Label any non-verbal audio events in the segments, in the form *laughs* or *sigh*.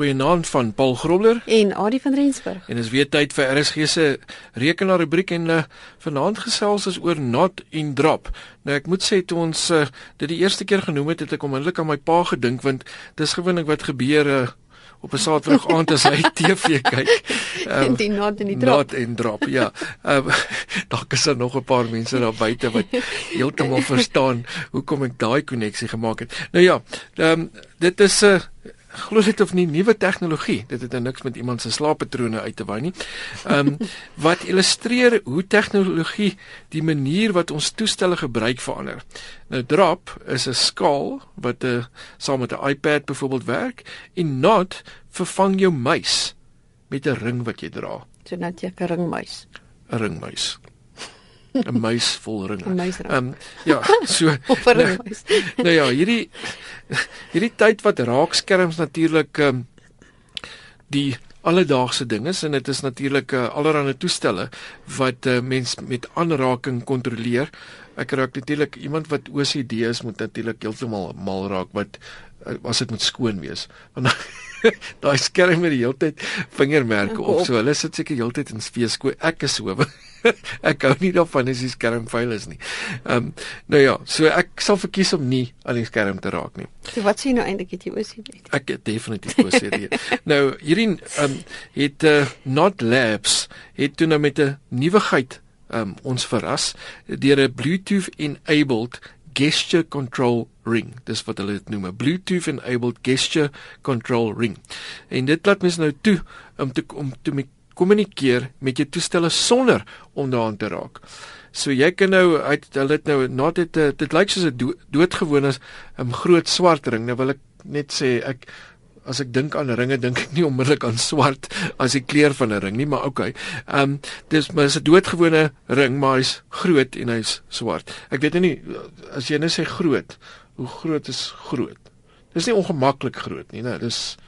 Goeienaand van Paul Grobler en Adie van Rensburg. En dis weer tyd vir RSG se rekenaar rubriek en uh, vanaand gesels ons oor not en drop. Nou ek moet sê toe ons uh, dit die eerste keer genoem het, het ek onmiddellik aan my pa gedink want dis gewoonlik wat gebeur uh, op 'n Saterdag aand as hy *laughs* TV kyk. Um, die not en die drop. Not en drop. Ja. Um, *laughs* dalk is daar nog 'n paar mense daar buite wat heeltemal verstaan hoekom ek daai koneksie gemaak het. Nou ja, um, dit is 'n uh, glo dit of nie nuwe tegnologie dit het nou niks met iemand se slaappatrone uit te wy nie. Ehm um, *laughs* wat illustreer hoe tegnologie die manier wat ons toestelle gebruik verander. Nou drop is 'n skaal wat 'n uh, saam met 'n iPad byvoorbeeld werk en not vervang jou muis met 'n ring wat jy dra. So net 'n ringmuis. 'n Ringmuis. 'n muis vol ringe. Ehm um, ja, so *laughs* nou, nou ja, hierdie *laughs* hierdie tyd wat raakskerms natuurlik um, die alledaagse ding is en dit is natuurlik uh, allerlei toestelle wat uh, mens met aanraking kontroleer. Ek raak natuurlik iemand wat OCD is moet natuurlik heeltemal mal raak wat uh, as dit moet skoon wees. Want *laughs* daai skerm met die heeltyd vingermerke op. So hulle sit seker heeltyd in feesko. Ek is so. *laughs* ek hou nie daarvan as die skerm vuil is nie. Ehm um, nou ja, so ek sal verkies om nie aan die skerm te raak nie. So wat sien nou eintlik het jy OCD? Ek het definitief OCD. *laughs* nou hierdie ehm um, het uh, Not Labs het toe nou met 'n nuwigheid ehm um, ons verras deur 'n Bluetooth enabled gesture control ring. Dis wat hulle dit noem, 'n Bluetooth enabled gesture control ring. En dit laat mens nou toe om te om te kommunikeer met jou toestelle sonder om daaraan te raak. So jy kan nou uit hulle het nou not dit dit lyk soos 'n do, doodgewone 'n groot swart ring. Nou wil ek net sê ek as ek dink aan ringe dink ek nie onmiddellik aan swart as die kleur van 'n ring nie, maar okay. Ehm um, dis maar is 'n doodgewone ring, maar hy's groot en hy's swart. Ek weet nie as jy net sê groot, hoe groot is groot? Dis nie ongemaklik groot nie, né? Dis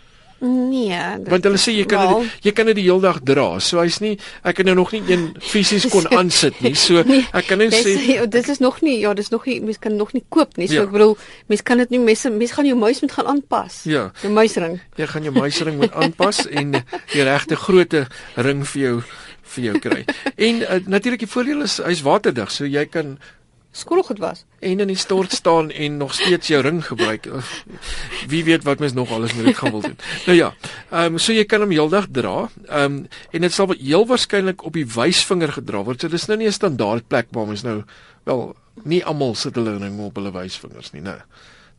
Nee. Want hulle sê jy kan well, dit, jy kan dit die hele dag dra. So hy's nie ek het nou nog nie een fisies kon *laughs* aansit nie. So *laughs* nee, ek kan net sê oh, dit is nog nie ja, dis nog nie mens kan nog nie koop nie. So ja. ek bedoel mens kan dit nie mens mens gaan jou muis moet gaan aanpas. Ja. Jou muisring. Jy gaan jou muisring moet aanpas *laughs* en die regte grootte ring vir jou vir jou kry. En uh, natuurlik die voordeel is hy's waterdig, so jy kan skoolgoed was en in die stort staan en nog steeds jou ring gebruik. Wie weet wat mens nog alles met dit gaan wil doen. Nou ja, ehm um, so jy kan hom heeldag dra. Ehm um, en dit sal heel waarskynlik op die wysvinger gedra word. So dis nou nie 'n standaard plek waar mens nou wel nie almal sit hulle ring op hulle wysvingers nie, né? Nou.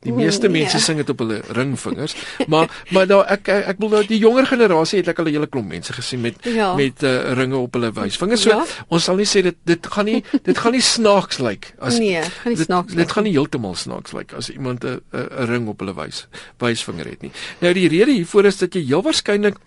Die meeste nee. mense sing dit op hulle ringvingers, maar maar daar ek ek, ek wil nou die jonger generasie het ek al 'n hele klomp mense gesien met ja. met uh, ringe op hulle wysvingers. So ja. ons sal nie sê dit dit gaan nie dit gaan nie snaaks lyk like as Nee, gaan nie snaaks lyk. Dit gaan nie heeltemal snaaks lyk like as iemand 'n 'n ring op hulle wys wysvinger het nie. Nou die rede hiervoor is dat jy heel waarskynlik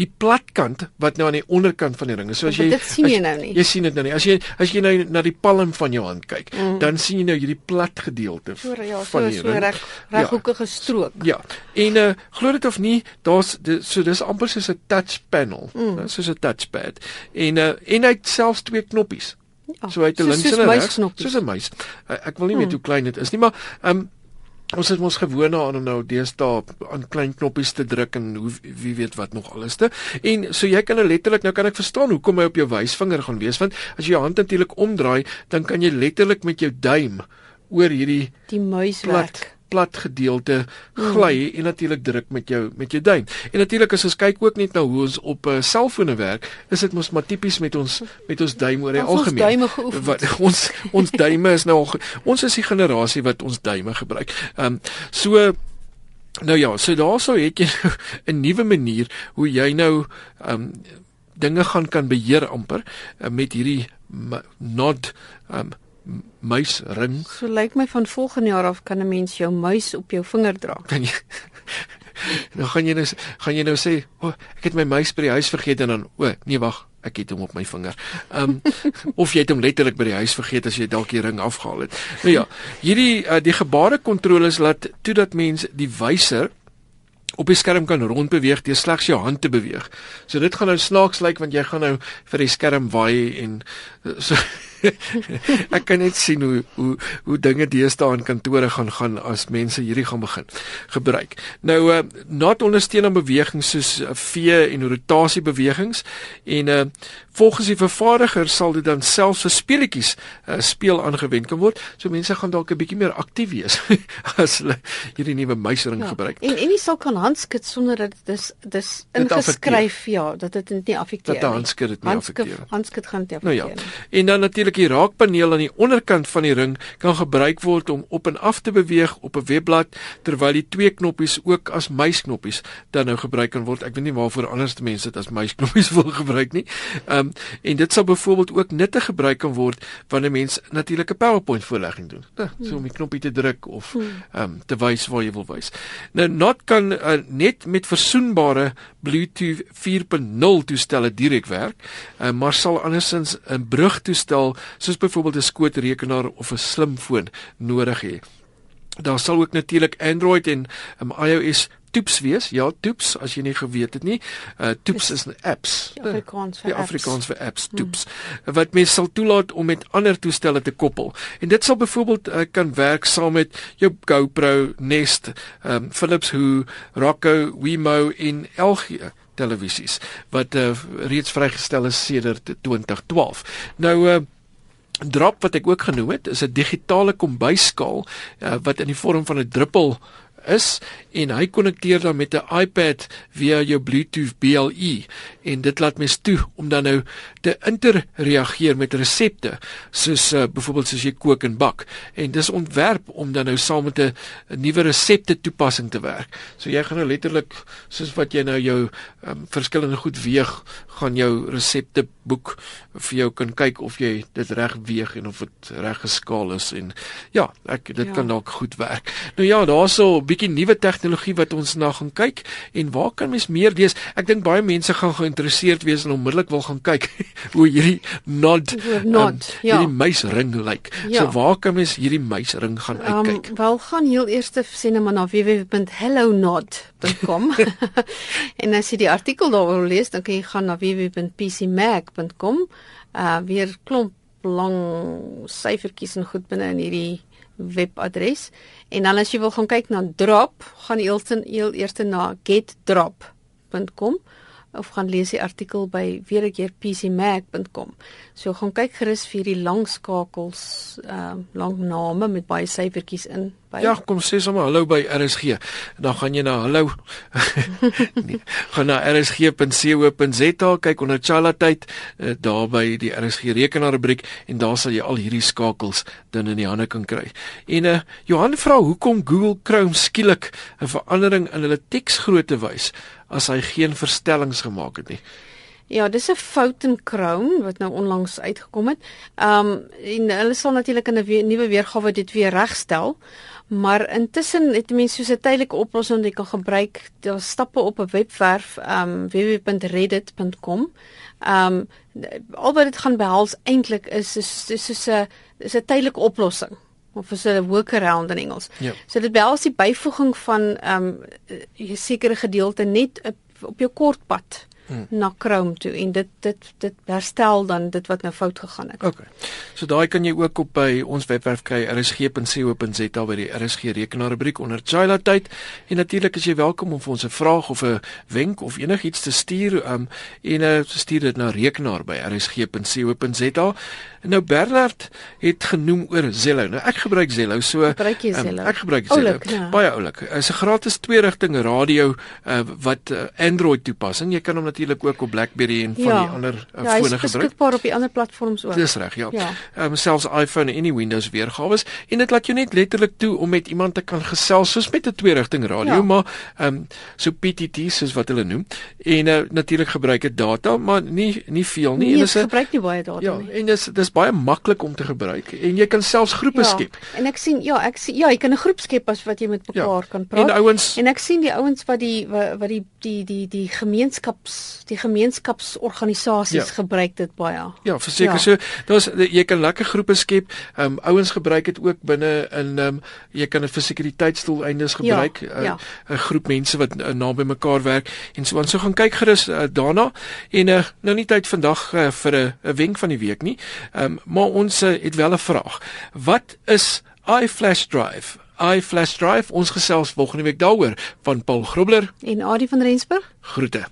die platkant wat nou aan die onderkant van die ring is. So as jy dit sien jy nou nie. Jy sien dit nou nie. As jy as jy nou na die palm van jou hand kyk, mm. dan sien jy nou hierdie plat gedeelte so, ja, van die so, ring. So reg reghoekige ja. strook. Ja. En uh glo dit of nie, daar's so dis amper soos 'n touch panel, mm. nou, soos 'n touchpad. En uh en hy het selfs twee knoppies. Ja, so hy het 'n links en 'n regs. Soos 'n muis. Ek wil nie weet hoe klein dit is nie, maar ehm um, ons het ons gewoond aan om nou deesdae aan klein knoppies te druk en hoe wie weet wat nog alles te. En so jy kan nou letterlik nou kan ek verstaan hoekom hy op jou wysvinger gaan wees want as jy jou hand natuurlik omdraai, dan kan jy letterlik met jou duim oor hierdie die muis werk plat gedeelte gly mm. en natuurlik druk met jou met jou duim. En natuurlik as ons kyk ook net nou hoe ons op 'n uh, selfone werk, is dit mos maar tipies met ons met ons duim oor die algemeen. Ons wat *laughs* ons ons duime is nou al ons is die generasie wat ons duime gebruik. Ehm um, so nou ja, so daaroor het jy nou *laughs* 'n nuwe manier hoe jy nou ehm um, dinge gaan kan beheer amper uh, met hierdie nod ehm um, muisring. So lyk my van volgende jaar af kan 'n mens jou muis op jou vinger dra. Kan jy *laughs* Nou gaan jy nou gaan jy nou sê, "O, oh, ek het my muis by die huis vergeet" en dan, "O, oh, nee wag, ek het hom op my vinger." Ehm um, *laughs* of jy het hom letterlik by die huis vergeet as jy dalk die ring afgehaal het. Nou ja, hierdie uh, die gebarekontroles laat toe dat mens die wyser op die skerm kan rondbeweeg deur slegs jou hand te beweeg. So dit gaan nou snaaks lyk want jy gaan nou vir die skerm waai en so *laughs* ek kan net sien hoe hoe hoe dinge deesdae in kantore gaan gaan as mense hierdie gaan begin gebruik. Nou uh not ondersteun aan bewegings soos uh, vee en rotasie bewegings en uh volgens die vervaardiger sal dit dan selfs vir speletjies uh, speel aangewend kan word. So mense gaan dalk 'n bietjie meer aktief wees *laughs* as hulle hierdie nuwe muisring ja, gebruik. En en jy sal kan handskud sonder dat dit is dis ingeskryf ja, dat dit nie affekteer nie. Dat handskud dit nie affekteer. Handskud gaan dit affekteer. Nou ja. En dan natuurlik die raakpaneel aan die onderkant van die ring kan gebruik word om op en af te beweeg op 'n webblad terwyl die twee knoppies ook as muisknoppies dan nou gebruik kan word. Ek weet nie waarvoor anderste mense dit as muisknoppies *laughs* wil gebruik nie. Ehm um, en dit sal byvoorbeeld ook nuttig gebruik kan word wanneer mens natuurlik 'n PowerPoint voorlegging doen. Nou, so om die knoppie te druk of hmm. ehm um, te wys waar jy wil wys. Nou not kan uh, net met versoenbare Bluetooth 4.0 toestelle direk werk, uh, maar sal andersins 'n brugtoestel soos byvoorbeeld 'n skootrekenaar of 'n slimfoon nodig hê. Daar sal ook natuurlik Android en um, iOS toeps wees. Ja, toeps as jy nie geweet het nie. Uh toeps is 'n apps. Die Afrikaans vir apps. Die Afrikaans vir apps, toeps. Hmm. Wat mense sal toelaat om met ander toestelle te koppel. En dit sal byvoorbeeld uh, kan werk saam met jou GoPro, Nest, um Philips Hue, Roku, Wemo en LG televisies wat uh, reeds vrygestel is sedert 2012. Nou uh drop wat ek ook genoem het is 'n digitale kombuisskaal uh, wat in die vorm van 'n druppel is en hy konnekteer dan met 'n iPad via jou Bluetooth BLE en dit laat mens toe om dan nou te interreageer met resepte soos uh, byvoorbeeld soos jy kook en bak en dis ontwerp om dan nou saam met 'n nuwe resepte toepassing te werk. So jy gaan nou letterlik soos wat jy nou jou um, verskillende goed weeg, gaan jou resepte boek vir jou kan kyk of jy dit reg weeg en of dit reg geskaal is en ja, ek dit ja. kan dalk goed werk. Nou ja, daarso 'n bietjie nuwe tegnologie wat ons na gaan kyk en waar kan mens meer lees? Ek dink baie mense gaan geïnteresseerd wees en onmiddellik wil gaan kyk *laughs* hoe hierdie nod, nod um, ja. hierdie muisring lyk. Ja. So waar kan mens hierdie muisring gaan um, uitkyk? Wel gaan heel eers sê net maar na www.hellonod.com *laughs* en as jy die artikel daaroor lees, dan kan jy gaan na www.pcmag.com. Uh weer klomp lang syfertjies en goed binne in hierdie webadres en dan as jy wil gaan kyk na drop, gaan heel eers na getdrop.com of gaan lees die artikel by weer ek keer pcmag.com. So gaan kyk gerus vir die lang skakels, ehm uh, lang name met baie syfertjies in by. Ja, kom sê sommer hallo by RSG. Dan gaan jy na hallo. *laughs* nee, gaan na rsg.co.za kyk onder Chala tyd uh, daar by die RSG rekenaarrubriek en daar sal jy al hierdie skakels dan in die hande kan kry. En uh, Johan vra hoekom Google Chrome skielik 'n verandering in hulle teksgrootte wys as hy geen verstellings gemaak het nie. Ja, dis 'n fout in Chrome wat nou onlangs uitgekom het. Ehm um, en hulle sal natuurlik in 'n we nuwe weergawe dit weer regstel. Maar intussen het mense soos 'n tydelike oplossing wat jy kan gebruik. Daar stappe op 'n webwerf, ehm um, www.reddit.com. Ehm um, al wat dit gaan behels eintlik is is soos 'n is 'n tydelike oplossing of is 'n workaround in Engels. Ja. So dit behels die byvoeging van ehm um, 'n sekere gedeelte net op, op jou kortpad hmm. na Chrome toe en dit dit dit herstel dan dit wat nou fout gegaan het. OK. So daai kan jy ook op by ons webwerf kry rsg.co.za by die RSG rekenaarrubriek onder Chila tyd en natuurlik is jy welkom om vir ons 'n vraag of 'n wenk of enigiets te stuur um, en uh, stuur dit na rekenaar by rsg.co.za. Nou Bernard het genoem oor Zello. Nou ek gebruik Zello. So gebruik jy Zello? Um, ek gebruik Zello. Oulik, ja. Baie oulik. Dit is 'n gratis twee rigting radio uh, wat uh, Android toepassing. Jy kan hom natuurlik ook op BlackBerry en van ja. die ander uh, ja, fone gebruik. Ja, beskikbaar op die ander platforms ook. Dis reg, ja. ja. Um, selfs iPhone en any Windows weergawe en dit laat jou net letterlik toe om met iemand te kan gesels soos met 'n twee rigting radio, ja. maar ehm um, so PTT soos wat hulle noem. En uh, natuurlik gebruik dit data, maar nie nie veel nie. Nee, en dis gebruik nie baie data ja, nie. Ja, en dis dis baie maklik om te gebruik en jy kan selfs groepe ja, skep. En ek sien ja, ek sien ja, jy kan 'n groep skep as wat jy met mekaar ja, kan praat. En ouens En ek sien die ouens wat die wat, wat die die die die gemeenskaps die gemeenskapsorganisasies Ja. gebruik dit baie. Ja, verseker Ja. so. Daar's jy kan lekker groepe skep. Ehm um, ouens gebruik dit ook binne in ehm um, jy kan dit vir sekuriteitsdoeleindes gebruik. Ja, eh, ja. 'n groep mense wat uh, naby mekaar werk en so aan. So gaan kyk gerus uh, daarna en uh, nou nie tyd vandag uh, vir 'n 'n wenk van die week nie. Ehm um, maar ons uh, het wel 'n vraag. Wat is iFlash Drive? iFlash Drive. Ons gesels volgende week daaroor van Paul Grobler. En Adie van Rensburg? Groete.